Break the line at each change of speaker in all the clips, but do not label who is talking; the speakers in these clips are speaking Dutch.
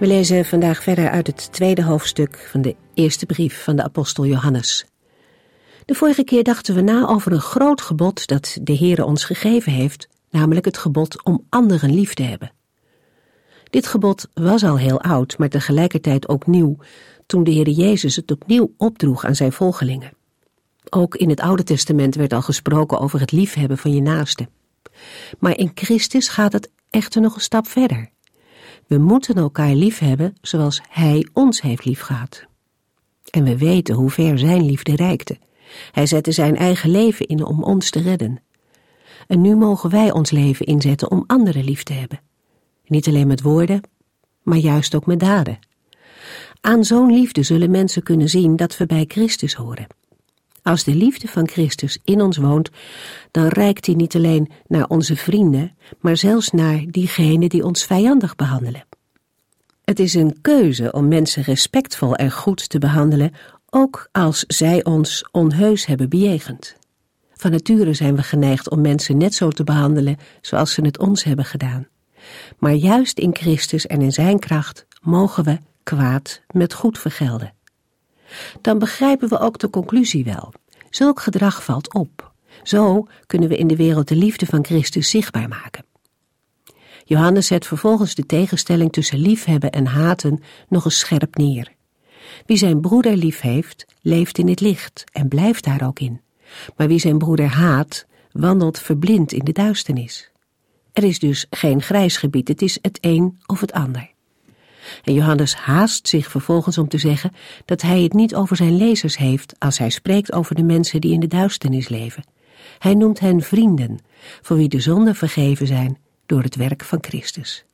We lezen vandaag verder uit het tweede hoofdstuk van de eerste brief van de apostel Johannes. De vorige keer dachten we na over een groot gebod dat de Heere ons gegeven heeft, namelijk het gebod om anderen lief te hebben. Dit gebod was al heel oud, maar tegelijkertijd ook nieuw, toen de Heere Jezus het opnieuw opdroeg aan zijn volgelingen. Ook in het Oude Testament werd al gesproken over het liefhebben van je naaste. Maar in Christus gaat het echter nog een stap verder. We moeten elkaar lief hebben zoals Hij ons heeft liefgehad. En we weten hoe ver Zijn liefde reikte. Hij zette Zijn eigen leven in om ons te redden. En nu mogen wij ons leven inzetten om anderen lief te hebben. Niet alleen met woorden, maar juist ook met daden. Aan zo'n liefde zullen mensen kunnen zien dat we bij Christus horen. Als de liefde van Christus in ons woont, dan reikt die niet alleen naar onze vrienden, maar zelfs naar diegenen die ons vijandig behandelen. Het is een keuze om mensen respectvol en goed te behandelen, ook als zij ons onheus hebben bejegend. Van nature zijn we geneigd om mensen net zo te behandelen zoals ze het ons hebben gedaan. Maar juist in Christus en in Zijn kracht mogen we kwaad met goed vergelden dan begrijpen we ook de conclusie wel. Zulk gedrag valt op. Zo kunnen we in de wereld de liefde van Christus zichtbaar maken. Johannes zet vervolgens de tegenstelling tussen liefhebben en haten nog eens scherp neer. Wie zijn broeder lief heeft, leeft in het licht en blijft daar ook in. Maar wie zijn broeder haat, wandelt verblind in de duisternis. Er is dus geen grijs gebied, het is het een of het ander. En Johannes haast zich vervolgens om te zeggen dat hij het niet over zijn lezers heeft als hij spreekt over de mensen die in de duisternis leven. Hij noemt hen vrienden, voor wie de zonden vergeven zijn door het werk van Christus.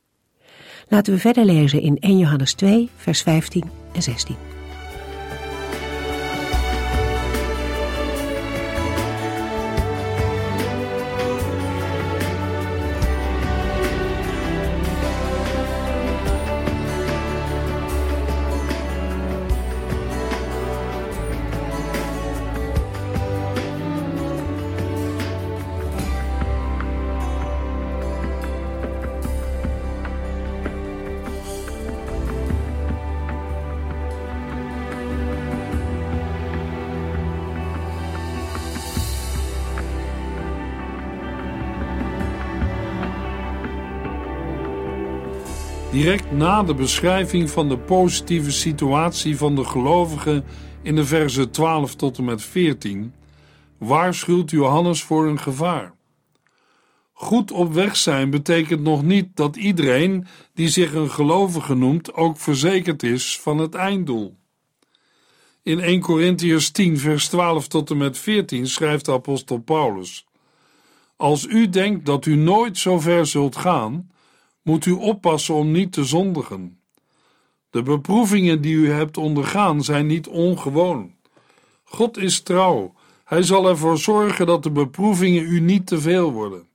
Laten we verder lezen in 1 Johannes 2, vers 15 en 16.
Na de beschrijving van de positieve situatie van de gelovigen in de versen 12 tot en met 14 waarschuwt Johannes voor een gevaar. Goed op weg zijn betekent nog niet dat iedereen die zich een gelovige noemt ook verzekerd is van het einddoel. In 1 Corinthians 10, vers 12 tot en met 14 schrijft de apostel Paulus: Als u denkt dat u nooit zo ver zult gaan, moet u oppassen om niet te zondigen. De beproevingen die u hebt ondergaan zijn niet ongewoon. God is trouw. Hij zal ervoor zorgen dat de beproevingen u niet te veel worden.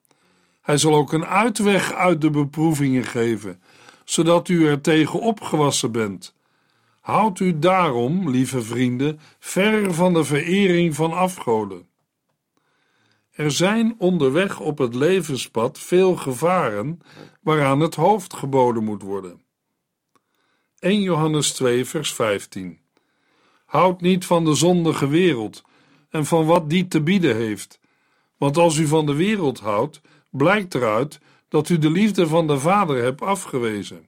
Hij zal ook een uitweg uit de beproevingen geven, zodat u er tegen opgewassen bent. Houd u daarom, lieve vrienden, ver van de verering van afgoden. Er zijn onderweg op het levenspad veel gevaren waaraan het hoofd geboden moet worden. 1 Johannes 2, vers 15. Houd niet van de zondige wereld en van wat die te bieden heeft, want als u van de wereld houdt, blijkt eruit dat u de liefde van de Vader hebt afgewezen.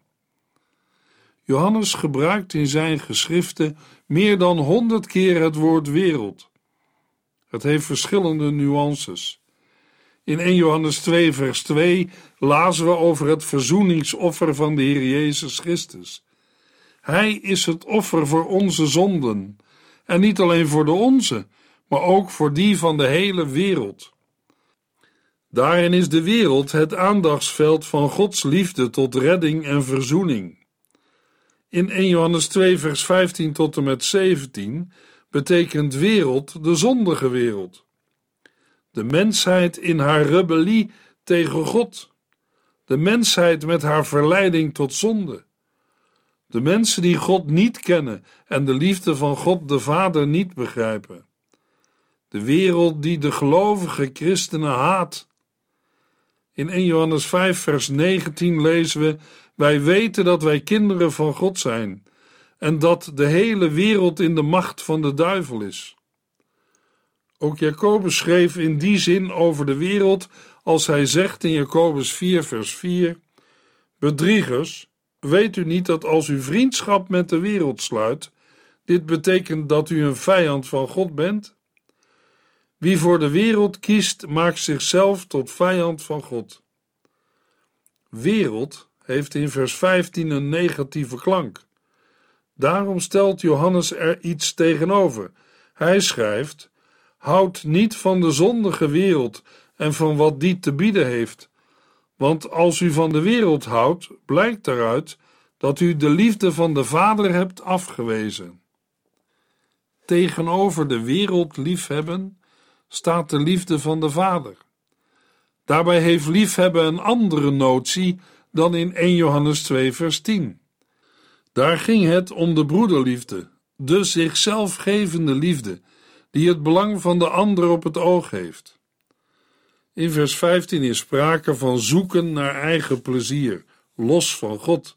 Johannes gebruikt in zijn geschriften meer dan honderd keer het woord wereld. Het heeft verschillende nuances. In 1 Johannes 2, vers 2 lazen we over het verzoeningsoffer van de Heer Jezus Christus. Hij is het offer voor onze zonden, en niet alleen voor de onze, maar ook voor die van de hele wereld. Daarin is de wereld het aandachtsveld van Gods liefde tot redding en verzoening. In 1 Johannes 2, vers 15 tot en met 17 betekent wereld de zondige wereld. De mensheid in haar rebellie tegen God. De mensheid met haar verleiding tot zonde. De mensen die God niet kennen en de liefde van God de Vader niet begrijpen. De wereld die de gelovige christenen haat. In 1 Johannes 5, vers 19 lezen we: Wij weten dat wij kinderen van God zijn en dat de hele wereld in de macht van de duivel is. Ook Jacobus schreef in die zin over de wereld als hij zegt in Jacobus 4, vers 4: Bedriegers, weet u niet dat als u vriendschap met de wereld sluit, dit betekent dat u een vijand van God bent? Wie voor de wereld kiest, maakt zichzelf tot vijand van God. Wereld heeft in vers 15 een negatieve klank. Daarom stelt Johannes er iets tegenover. Hij schrijft: Houd niet van de zondige wereld en van wat die te bieden heeft. Want als u van de wereld houdt, blijkt daaruit dat u de liefde van de Vader hebt afgewezen. Tegenover de wereld liefhebben staat de liefde van de Vader. Daarbij heeft liefhebben een andere notie dan in 1 Johannes 2, vers 10. Daar ging het om de broederliefde, de zichzelf gevende liefde, die het belang van de ander op het oog heeft. In vers 15 is sprake van zoeken naar eigen plezier, los van God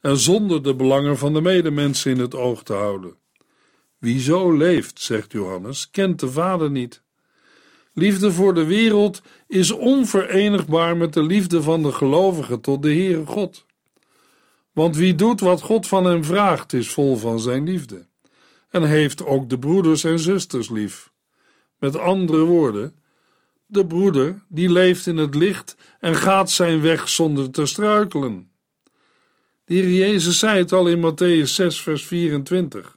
en zonder de belangen van de medemensen in het oog te houden. Wie zo leeft, zegt Johannes, kent de Vader niet. Liefde voor de wereld is onverenigbaar met de liefde van de gelovige tot de Heere God. Want wie doet wat God van hem vraagt, is vol van zijn liefde en heeft ook de broeders en zusters lief. Met andere woorden, de broeder die leeft in het licht en gaat zijn weg zonder te struikelen. De Heer Jezus zei het al in Matthäus 6, vers 24.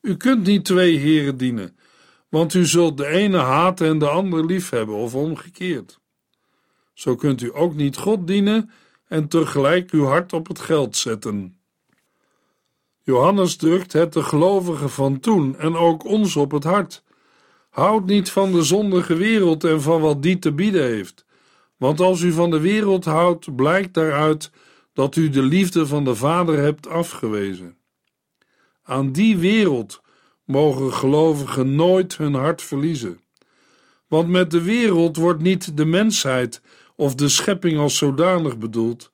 U kunt niet twee heren dienen, want u zult de ene haten en de ander liefhebben, of omgekeerd. Zo kunt u ook niet God dienen en tegelijk uw hart op het geld zetten. Johannes drukt het de gelovigen van toen en ook ons op het hart. Houd niet van de zondige wereld en van wat die te bieden heeft. Want als u van de wereld houdt, blijkt daaruit dat u de liefde van de Vader hebt afgewezen. Aan die wereld mogen gelovigen nooit hun hart verliezen. Want met de wereld wordt niet de mensheid of de schepping als zodanig bedoeld,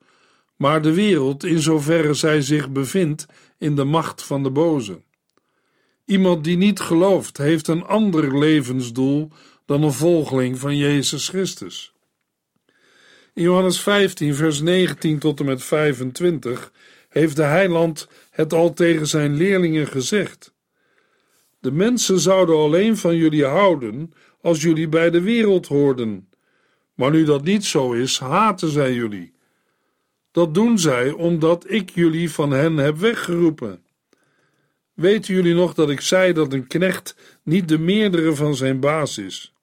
maar de wereld in zoverre zij zich bevindt in de macht van de boze. Iemand die niet gelooft, heeft een ander levensdoel dan een volgeling van Jezus Christus. In Johannes 15, vers 19 tot en met 25 heeft de heiland het al tegen zijn leerlingen gezegd. De mensen zouden alleen van jullie houden als jullie bij de wereld hoorden. Maar nu dat niet zo is, haten zij jullie. Dat doen zij omdat ik jullie van hen heb weggeroepen. Weten jullie nog dat ik zei dat een knecht niet de meerdere van zijn baas is?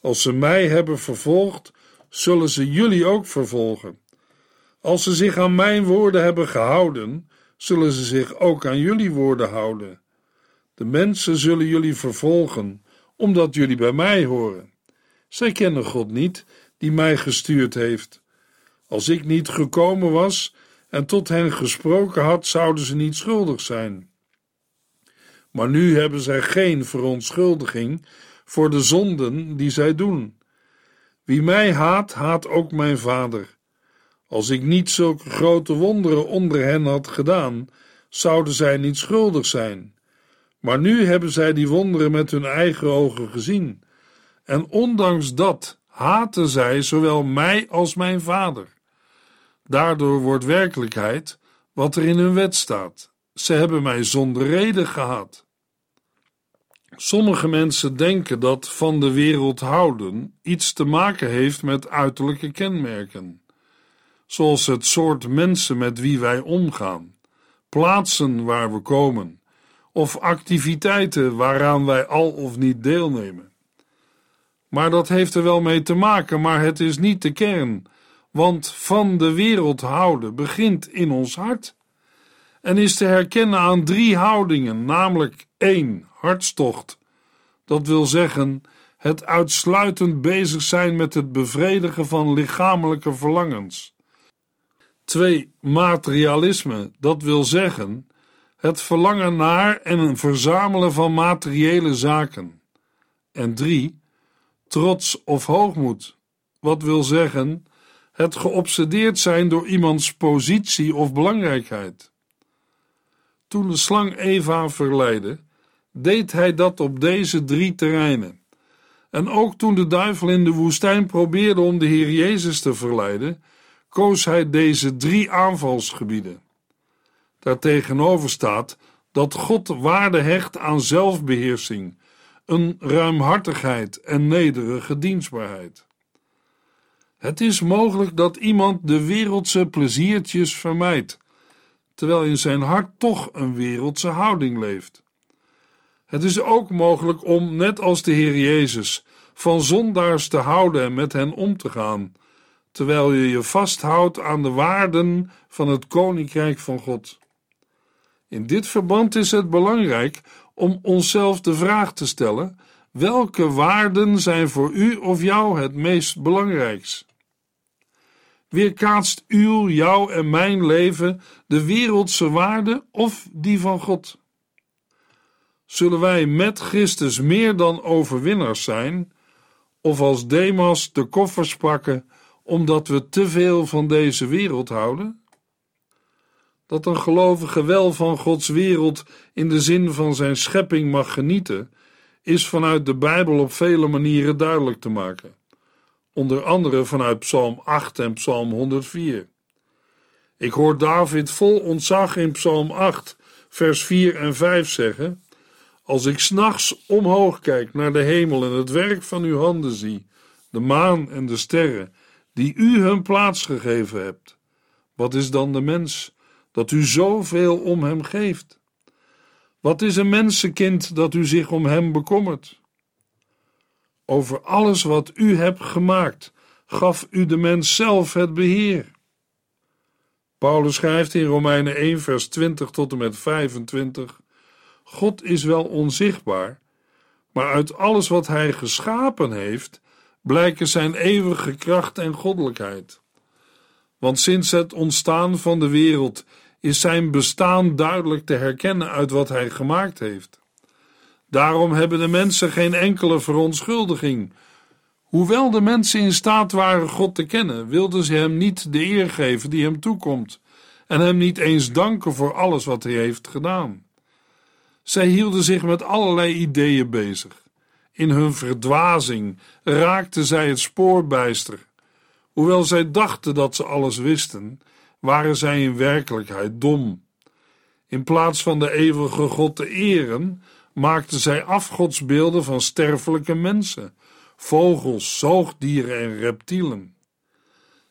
Als ze mij hebben vervolgd, zullen ze jullie ook vervolgen. Als ze zich aan mijn woorden hebben gehouden, zullen ze zich ook aan jullie woorden houden. De mensen zullen jullie vervolgen, omdat jullie bij mij horen. Zij kennen God niet, die mij gestuurd heeft. Als ik niet gekomen was en tot hen gesproken had, zouden ze niet schuldig zijn. Maar nu hebben zij geen verontschuldiging voor de zonden die zij doen. Wie mij haat, haat ook mijn vader. Als ik niet zulke grote wonderen onder hen had gedaan, zouden zij niet schuldig zijn. Maar nu hebben zij die wonderen met hun eigen ogen gezien. En ondanks dat haten zij zowel mij als mijn vader. Daardoor wordt werkelijkheid wat er in hun wet staat. Ze hebben mij zonder reden gehad. Sommige mensen denken dat van de wereld houden iets te maken heeft met uiterlijke kenmerken, zoals het soort mensen met wie wij omgaan, plaatsen waar we komen of activiteiten waaraan wij al of niet deelnemen. Maar dat heeft er wel mee te maken, maar het is niet de kern. Want van de wereld houden begint in ons hart. En is te herkennen aan drie houdingen, namelijk één, hartstocht. Dat wil zeggen, het uitsluitend bezig zijn met het bevredigen van lichamelijke verlangens. 2. Materialisme, dat wil zeggen het verlangen naar en een verzamelen van materiële zaken. En 3. Trots of hoogmoed, wat wil zeggen het geobsedeerd zijn door iemands positie of belangrijkheid. Toen de slang Eva verleidde, deed hij dat op deze drie terreinen. En ook toen de duivel in de woestijn probeerde om de Heer Jezus te verleiden, koos hij deze drie aanvalsgebieden. Daartegenover staat dat God waarde hecht aan zelfbeheersing, een ruimhartigheid en nederige dienstbaarheid. Het is mogelijk dat iemand de wereldse pleziertjes vermijdt, terwijl in zijn hart toch een wereldse houding leeft. Het is ook mogelijk om, net als de Heer Jezus, van zondaars te houden en met hen om te gaan, terwijl je je vasthoudt aan de waarden van het Koninkrijk van God. In dit verband is het belangrijk om onszelf de vraag te stellen: welke waarden zijn voor u of jou het meest belangrijkst? Weerkaatst uw, jouw en mijn leven de wereldse waarden of die van God? Zullen wij met Christus meer dan overwinnaars zijn, of als Demas de koffers pakken omdat we te veel van deze wereld houden? Dat een gelovige wel van Gods wereld in de zin van zijn schepping mag genieten, is vanuit de Bijbel op vele manieren duidelijk te maken. Onder andere vanuit Psalm 8 en Psalm 104. Ik hoor David vol ontzag in Psalm 8, vers 4 en 5 zeggen: Als ik s'nachts omhoog kijk naar de hemel en het werk van uw handen zie, de maan en de sterren, die u hun plaats gegeven hebt, wat is dan de mens? Dat u zoveel om hem geeft? Wat is een mensenkind dat u zich om hem bekommert? Over alles wat u hebt gemaakt, gaf u de mens zelf het beheer. Paulus schrijft in Romeinen 1, vers 20 tot en met 25: God is wel onzichtbaar, maar uit alles wat hij geschapen heeft, blijken zijn eeuwige kracht en goddelijkheid. Want sinds het ontstaan van de wereld is zijn bestaan duidelijk te herkennen uit wat hij gemaakt heeft. Daarom hebben de mensen geen enkele verontschuldiging. Hoewel de mensen in staat waren God te kennen, wilden ze hem niet de eer geven die hem toekomt en hem niet eens danken voor alles wat hij heeft gedaan. Zij hielden zich met allerlei ideeën bezig. In hun verdwazing raakten zij het spoor bijster. Hoewel zij dachten dat ze alles wisten, waren zij in werkelijkheid dom. In plaats van de eeuwige God te eren, maakten zij afgodsbeelden van sterfelijke mensen, vogels, zoogdieren en reptielen.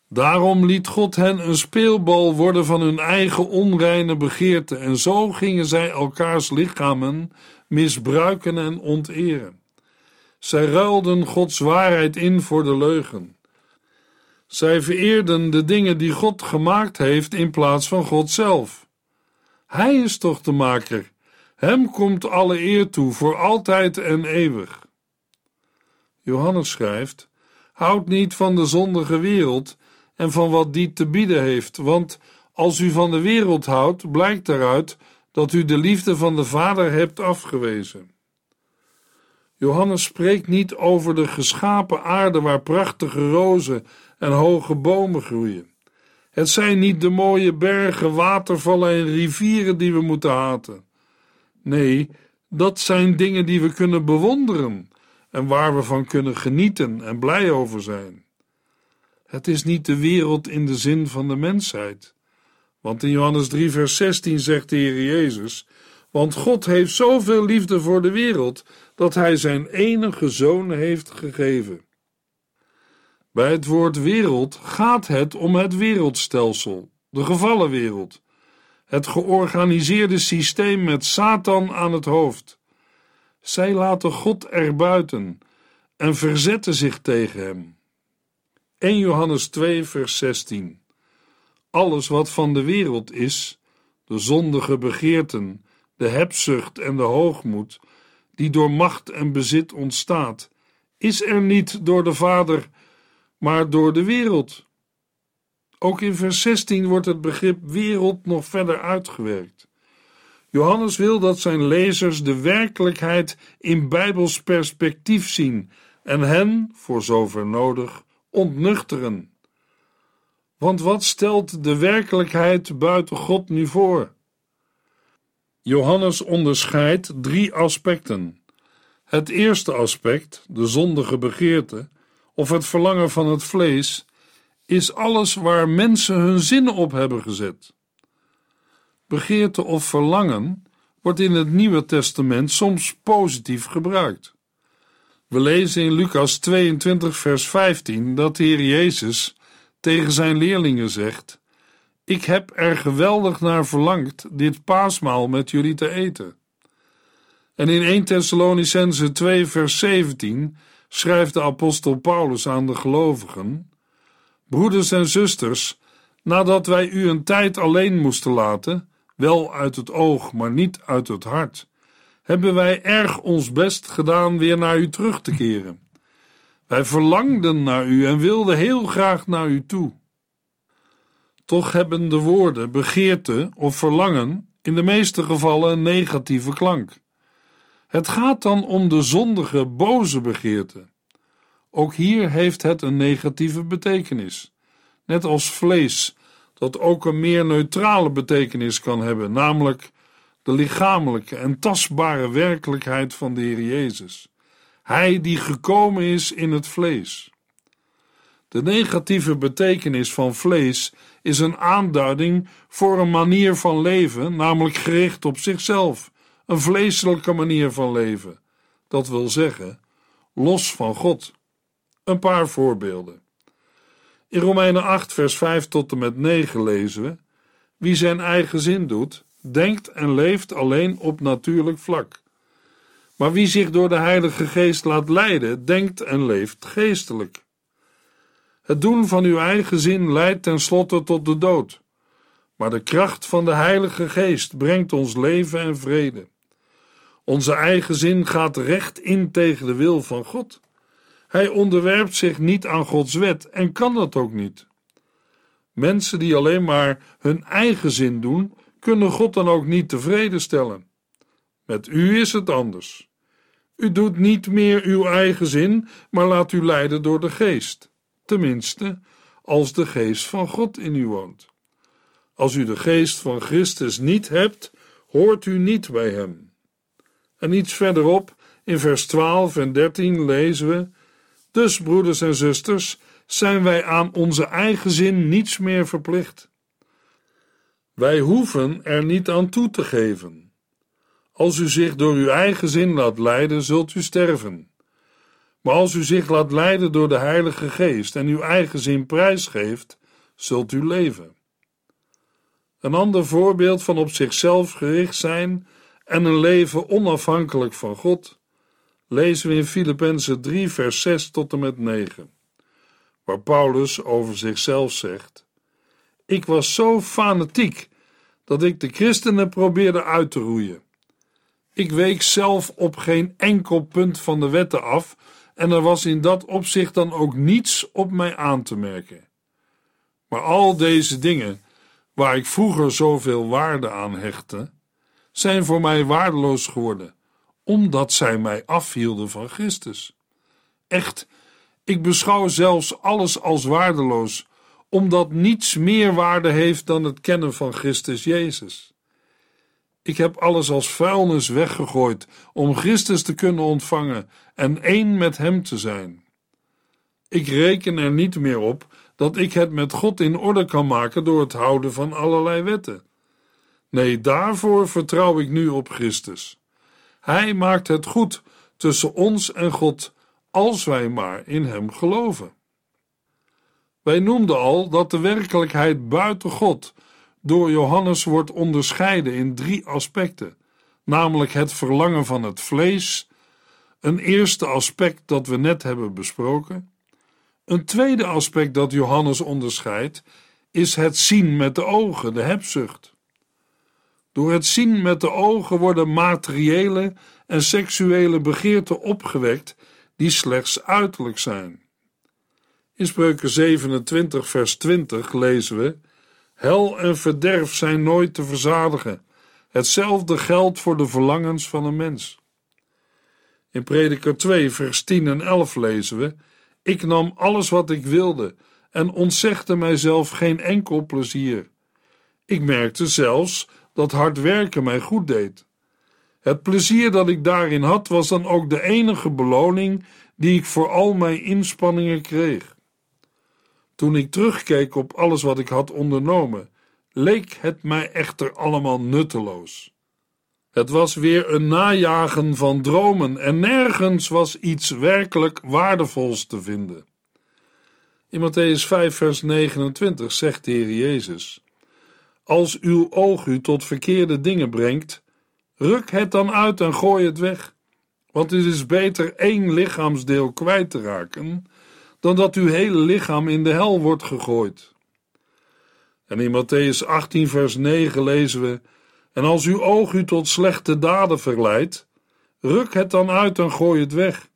Daarom liet God hen een speelbal worden van hun eigen onreine begeerten, en zo gingen zij elkaars lichamen misbruiken en onteren. Zij ruilden Gods waarheid in voor de leugen. Zij vereerden de dingen die God gemaakt heeft in plaats van God zelf. Hij is toch de maker. Hem komt alle eer toe voor altijd en eeuwig. Johannes schrijft: Houd niet van de zondige wereld en van wat die te bieden heeft, want als u van de wereld houdt, blijkt daaruit dat u de liefde van de Vader hebt afgewezen. Johannes spreekt niet over de geschapen aarde waar prachtige rozen en hoge bomen groeien. Het zijn niet de mooie bergen, watervallen en rivieren die we moeten haten. Nee, dat zijn dingen die we kunnen bewonderen en waar we van kunnen genieten en blij over zijn. Het is niet de wereld in de zin van de mensheid. Want in Johannes 3, vers 16 zegt de Heer Jezus: Want God heeft zoveel liefde voor de wereld dat Hij zijn enige zoon heeft gegeven. Bij het woord wereld gaat het om het wereldstelsel, de gevallen wereld, het georganiseerde systeem met Satan aan het hoofd. Zij laten God erbuiten en verzetten zich tegen hem. 1 Johannes 2, vers 16. Alles wat van de wereld is, de zondige begeerten, de hebzucht en de hoogmoed, die door macht en bezit ontstaat, is er niet door de Vader, maar door de wereld. Ook in vers 16 wordt het begrip wereld nog verder uitgewerkt. Johannes wil dat zijn lezers de werkelijkheid in bijbels perspectief zien en hen, voor zover nodig, ontnuchteren. Want wat stelt de werkelijkheid buiten God nu voor? Johannes onderscheidt drie aspecten. Het eerste aspect, de zondige begeerte, of het verlangen van het vlees, is alles waar mensen hun zinnen op hebben gezet. Begeerte of verlangen wordt in het Nieuwe Testament soms positief gebruikt. We lezen in Lucas 22, vers 15 dat de Heer Jezus tegen zijn leerlingen zegt: Ik heb er geweldig naar verlangd dit paasmaal met jullie te eten. En in 1 Thessalonicense 2, vers 17 schrijft de apostel Paulus aan de gelovigen: Broeders en zusters, nadat wij u een tijd alleen moesten laten, wel uit het oog, maar niet uit het hart, hebben wij erg ons best gedaan weer naar u terug te keren. Wij verlangden naar u en wilden heel graag naar u toe. Toch hebben de woorden begeerte of verlangen in de meeste gevallen een negatieve klank. Het gaat dan om de zondige, boze begeerte. Ook hier heeft het een negatieve betekenis, net als vlees, dat ook een meer neutrale betekenis kan hebben, namelijk de lichamelijke en tastbare werkelijkheid van de Heer Jezus. Hij die gekomen is in het vlees. De negatieve betekenis van vlees is een aanduiding voor een manier van leven, namelijk gericht op zichzelf, een vleeselijke manier van leven. Dat wil zeggen, los van God. Een paar voorbeelden. In Romeinen 8, vers 5 tot en met 9 lezen we: Wie zijn eigen zin doet, denkt en leeft alleen op natuurlijk vlak. Maar wie zich door de Heilige Geest laat leiden, denkt en leeft geestelijk. Het doen van uw eigen zin leidt tenslotte tot de dood. Maar de kracht van de Heilige Geest brengt ons leven en vrede. Onze eigen zin gaat recht in tegen de wil van God. Hij onderwerpt zich niet aan Gods wet en kan dat ook niet. Mensen die alleen maar hun eigen zin doen, kunnen God dan ook niet tevreden stellen. Met u is het anders. U doet niet meer uw eigen zin, maar laat u leiden door de geest. Tenminste, als de geest van God in u woont. Als u de geest van Christus niet hebt, hoort u niet bij hem. En iets verderop, in vers 12 en 13, lezen we: Dus, broeders en zusters, zijn wij aan onze eigen zin niets meer verplicht. Wij hoeven er niet aan toe te geven. Als u zich door uw eigen zin laat leiden, zult u sterven. Maar als u zich laat leiden door de Heilige Geest en uw eigen zin prijsgeeft, zult u leven. Een ander voorbeeld van op zichzelf gericht zijn en een leven onafhankelijk van God lezen we in Filippenzen 3, vers 6 tot en met 9, waar Paulus over zichzelf zegt: Ik was zo fanatiek dat ik de christenen probeerde uit te roeien. Ik week zelf op geen enkel punt van de wetten af en er was in dat opzicht dan ook niets op mij aan te merken. Maar al deze dingen, waar ik vroeger zoveel waarde aan hechtte, zijn voor mij waardeloos geworden, omdat zij mij afhielden van Christus. Echt, ik beschouw zelfs alles als waardeloos, omdat niets meer waarde heeft dan het kennen van Christus Jezus. Ik heb alles als vuilnis weggegooid om Christus te kunnen ontvangen en één met Hem te zijn. Ik reken er niet meer op dat ik het met God in orde kan maken door het houden van allerlei wetten. Nee, daarvoor vertrouw ik nu op Christus. Hij maakt het goed tussen ons en God als wij maar in Hem geloven. Wij noemden al dat de werkelijkheid buiten God door Johannes wordt onderscheiden in drie aspecten, namelijk het verlangen van het vlees, Een eerste aspect dat we net hebben besproken. Een tweede aspect dat Johannes onderscheidt is het zien met de ogen, de hebzucht. Door het zien met de ogen worden materiële en seksuele begeerten opgewekt die slechts uiterlijk zijn. In Spreuken 27, vers 20 lezen we: Hel en verderf zijn nooit te verzadigen. Hetzelfde geldt voor de verlangens van een mens. In Prediker 2, vers 10 en 11 lezen we: Ik nam alles wat ik wilde en ontzegde mijzelf geen enkel plezier. Ik merkte zelfs dat hard werken mij goed deed. Het plezier dat ik daarin had, was dan ook de enige beloning die ik voor al mijn inspanningen kreeg. Toen ik terugkeek op alles wat ik had ondernomen, leek het mij echter allemaal nutteloos. Het was weer een najagen van dromen en nergens was iets werkelijk waardevols te vinden. In Matthäus 5, vers 29 zegt de Heer Jezus: Als uw oog u tot verkeerde dingen brengt, ruk het dan uit en gooi het weg. Want het is beter één lichaamsdeel kwijt te raken, dan dat uw hele lichaam in de hel wordt gegooid. En in Matthäus 18, vers 9 lezen we: En als uw oog u tot slechte daden verleidt, ruk het dan uit en gooi het weg.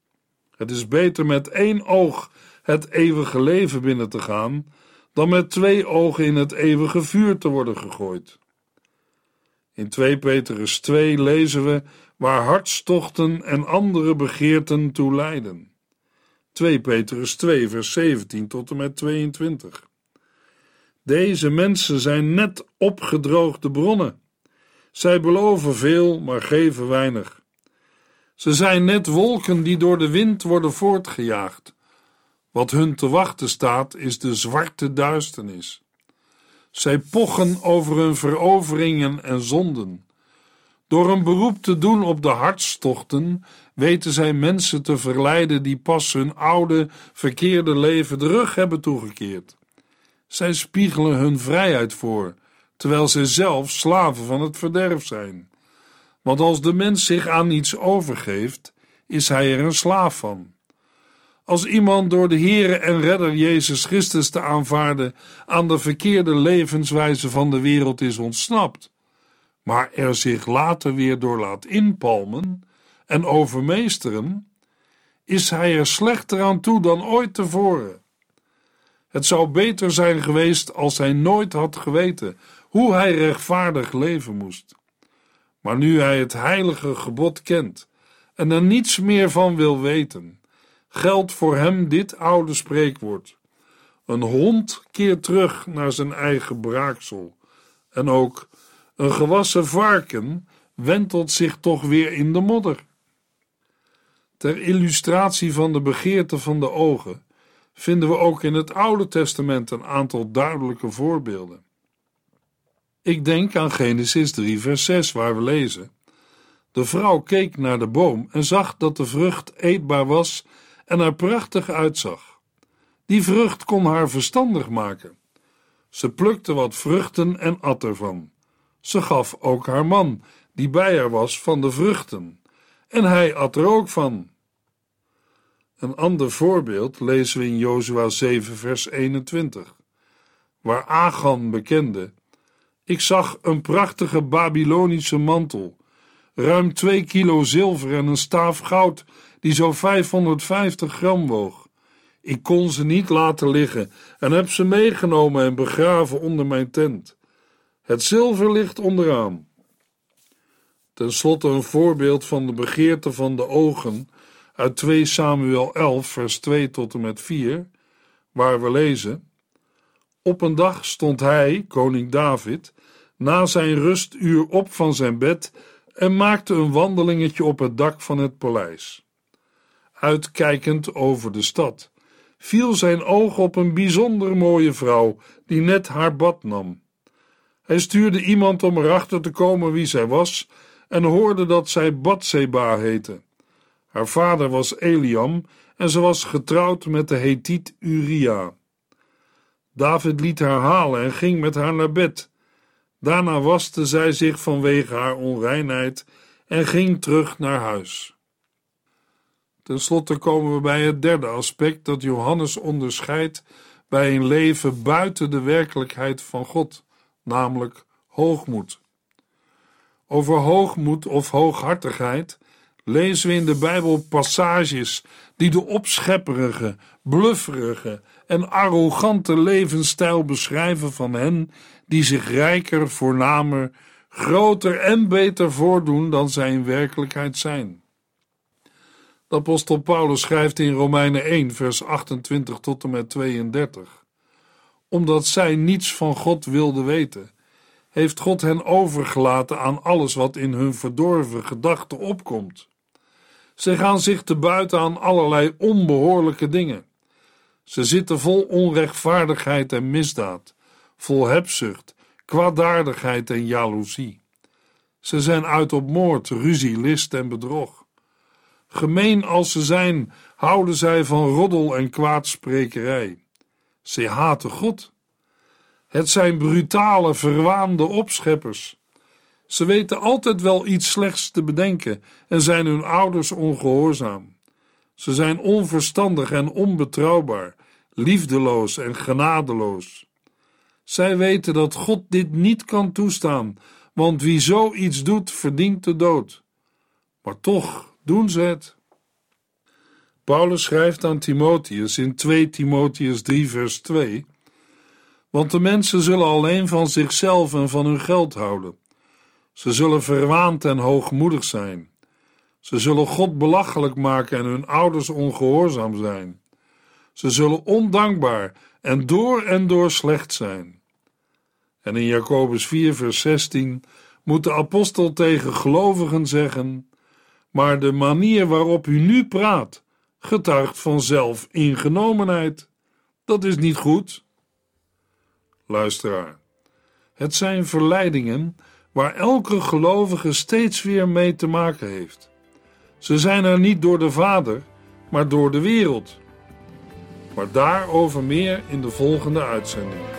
Het is beter met één oog het eeuwige leven binnen te gaan, dan met twee ogen in het eeuwige vuur te worden gegooid. In 2 Petrus 2 lezen we waar hartstochten en andere begeerten toe leiden. 2 Petrus 2 vers 17 tot en met 22. Deze mensen zijn net opgedroogde bronnen. Zij beloven veel, maar geven weinig. Ze zijn net wolken die door de wind worden voortgejaagd. Wat hun te wachten staat, is de zwarte duisternis. Zij pochen over hun veroveringen en zonden. Door een beroep te doen op de hartstochten, weten zij mensen te verleiden die pas hun oude, verkeerde leven de rug hebben toegekeerd. Zij spiegelen hun vrijheid voor, terwijl zij zelf slaven van het verderf zijn. Want als de mens zich aan iets overgeeft, is hij er een slaaf van. Als iemand door de Heere en Redder Jezus Christus te aanvaarden aan de verkeerde levenswijze van de wereld is ontsnapt, maar er zich later weer door laat inpalmen en overmeesteren, is hij er slechter aan toe dan ooit tevoren. Het zou beter zijn geweest als hij nooit had geweten hoe hij rechtvaardig leven moest. Maar nu hij het heilige gebod kent en er niets meer van wil weten, geldt voor hem dit oude spreekwoord: Een hond keert terug naar zijn eigen braaksel. En ook een gewassen varken wentelt zich toch weer in de modder. Ter illustratie van de begeerte van de ogen vinden we ook in het Oude Testament een aantal duidelijke voorbeelden. Ik denk aan Genesis 3, vers 6, waar we lezen: De vrouw keek naar de boom en zag dat de vrucht eetbaar was en er prachtig uitzag. Die vrucht kon haar verstandig maken. Ze plukte wat vruchten en at ervan. Ze gaf ook haar man, die bij haar was, van de vruchten, en hij at er ook van. Een ander voorbeeld lezen we in Jozua 7, vers 21, waar Agan bekende: Ik zag een prachtige Babylonische mantel, ruim twee kilo zilver en een staaf goud die zo 550 gram woog. Ik kon ze niet laten liggen en heb ze meegenomen en begraven onder mijn tent. Het zilver ligt onderaan. Ten slotte een voorbeeld van de begeerte van de ogen uit 2 Samuel 11, vers 2 tot en met 4, waar we lezen: Op een dag stond hij, koning David, na zijn rustuur op van zijn bed en maakte een wandelingetje op het dak van het paleis uitkijkend over de stad, viel zijn oog op een bijzonder mooie vrouw die net haar bad nam. Hij stuurde iemand om erachter te komen wie zij was en hoorde dat zij Batseba heette. Haar vader was Eliam en ze was getrouwd met de Hethiet Uria. David liet haar halen en ging met haar naar bed. Daarna waste zij zich vanwege haar onreinheid en ging terug naar huis. Ten slotte komen we bij het derde aspect dat Johannes onderscheidt bij een leven buiten de werkelijkheid van God, namelijk hoogmoed. Over hoogmoed of hooghartigheid lezen we in de Bijbel passages die de opschepperige, blufferige en arrogante levensstijl beschrijven van hen die zich rijker, voornamer, groter en beter voordoen dan zij in werkelijkheid zijn. De apostel Paulus schrijft in Romeinen 1, vers 28 tot en met 32. Omdat zij niets van God wilden weten, heeft God hen overgelaten aan alles wat in hun verdorven gedachten opkomt. Ze gaan zich te buiten aan allerlei onbehoorlijke dingen. Ze zitten vol onrechtvaardigheid en misdaad, vol hebzucht, kwaadaardigheid en jaloezie. Ze zijn uit op moord, ruzie, list en bedrog. Gemeen als ze zijn, houden zij van roddel en kwaadsprekerij. Ze haten God. Het zijn brutale, verwaande opscheppers. Ze weten altijd wel iets slechts te bedenken en zijn hun ouders ongehoorzaam. Ze zijn onverstandig en onbetrouwbaar, liefdeloos en genadeloos. Zij weten dat God dit niet kan toestaan, want wie zoiets doet, verdient de dood. Maar toch doen ze het. Paulus schrijft aan Timotheus in 2 Timotheus 3 vers 2 Want de mensen zullen alleen van zichzelf en van hun geld houden. Ze zullen verwaand en hoogmoedig zijn. Ze zullen God belachelijk maken en hun ouders ongehoorzaam zijn. Ze zullen ondankbaar en door en door slecht zijn. En in Jacobus 4, vers 16 moet de apostel tegen gelovigen zeggen: Maar de manier waarop u nu praat, getuigt van zelfingenomenheid. Dat is niet goed. Luisteraar, het zijn verleidingen waar elke gelovige steeds weer mee te maken heeft. Ze zijn er niet door de Vader, maar door de wereld. Maar daarover meer in de volgende uitzending.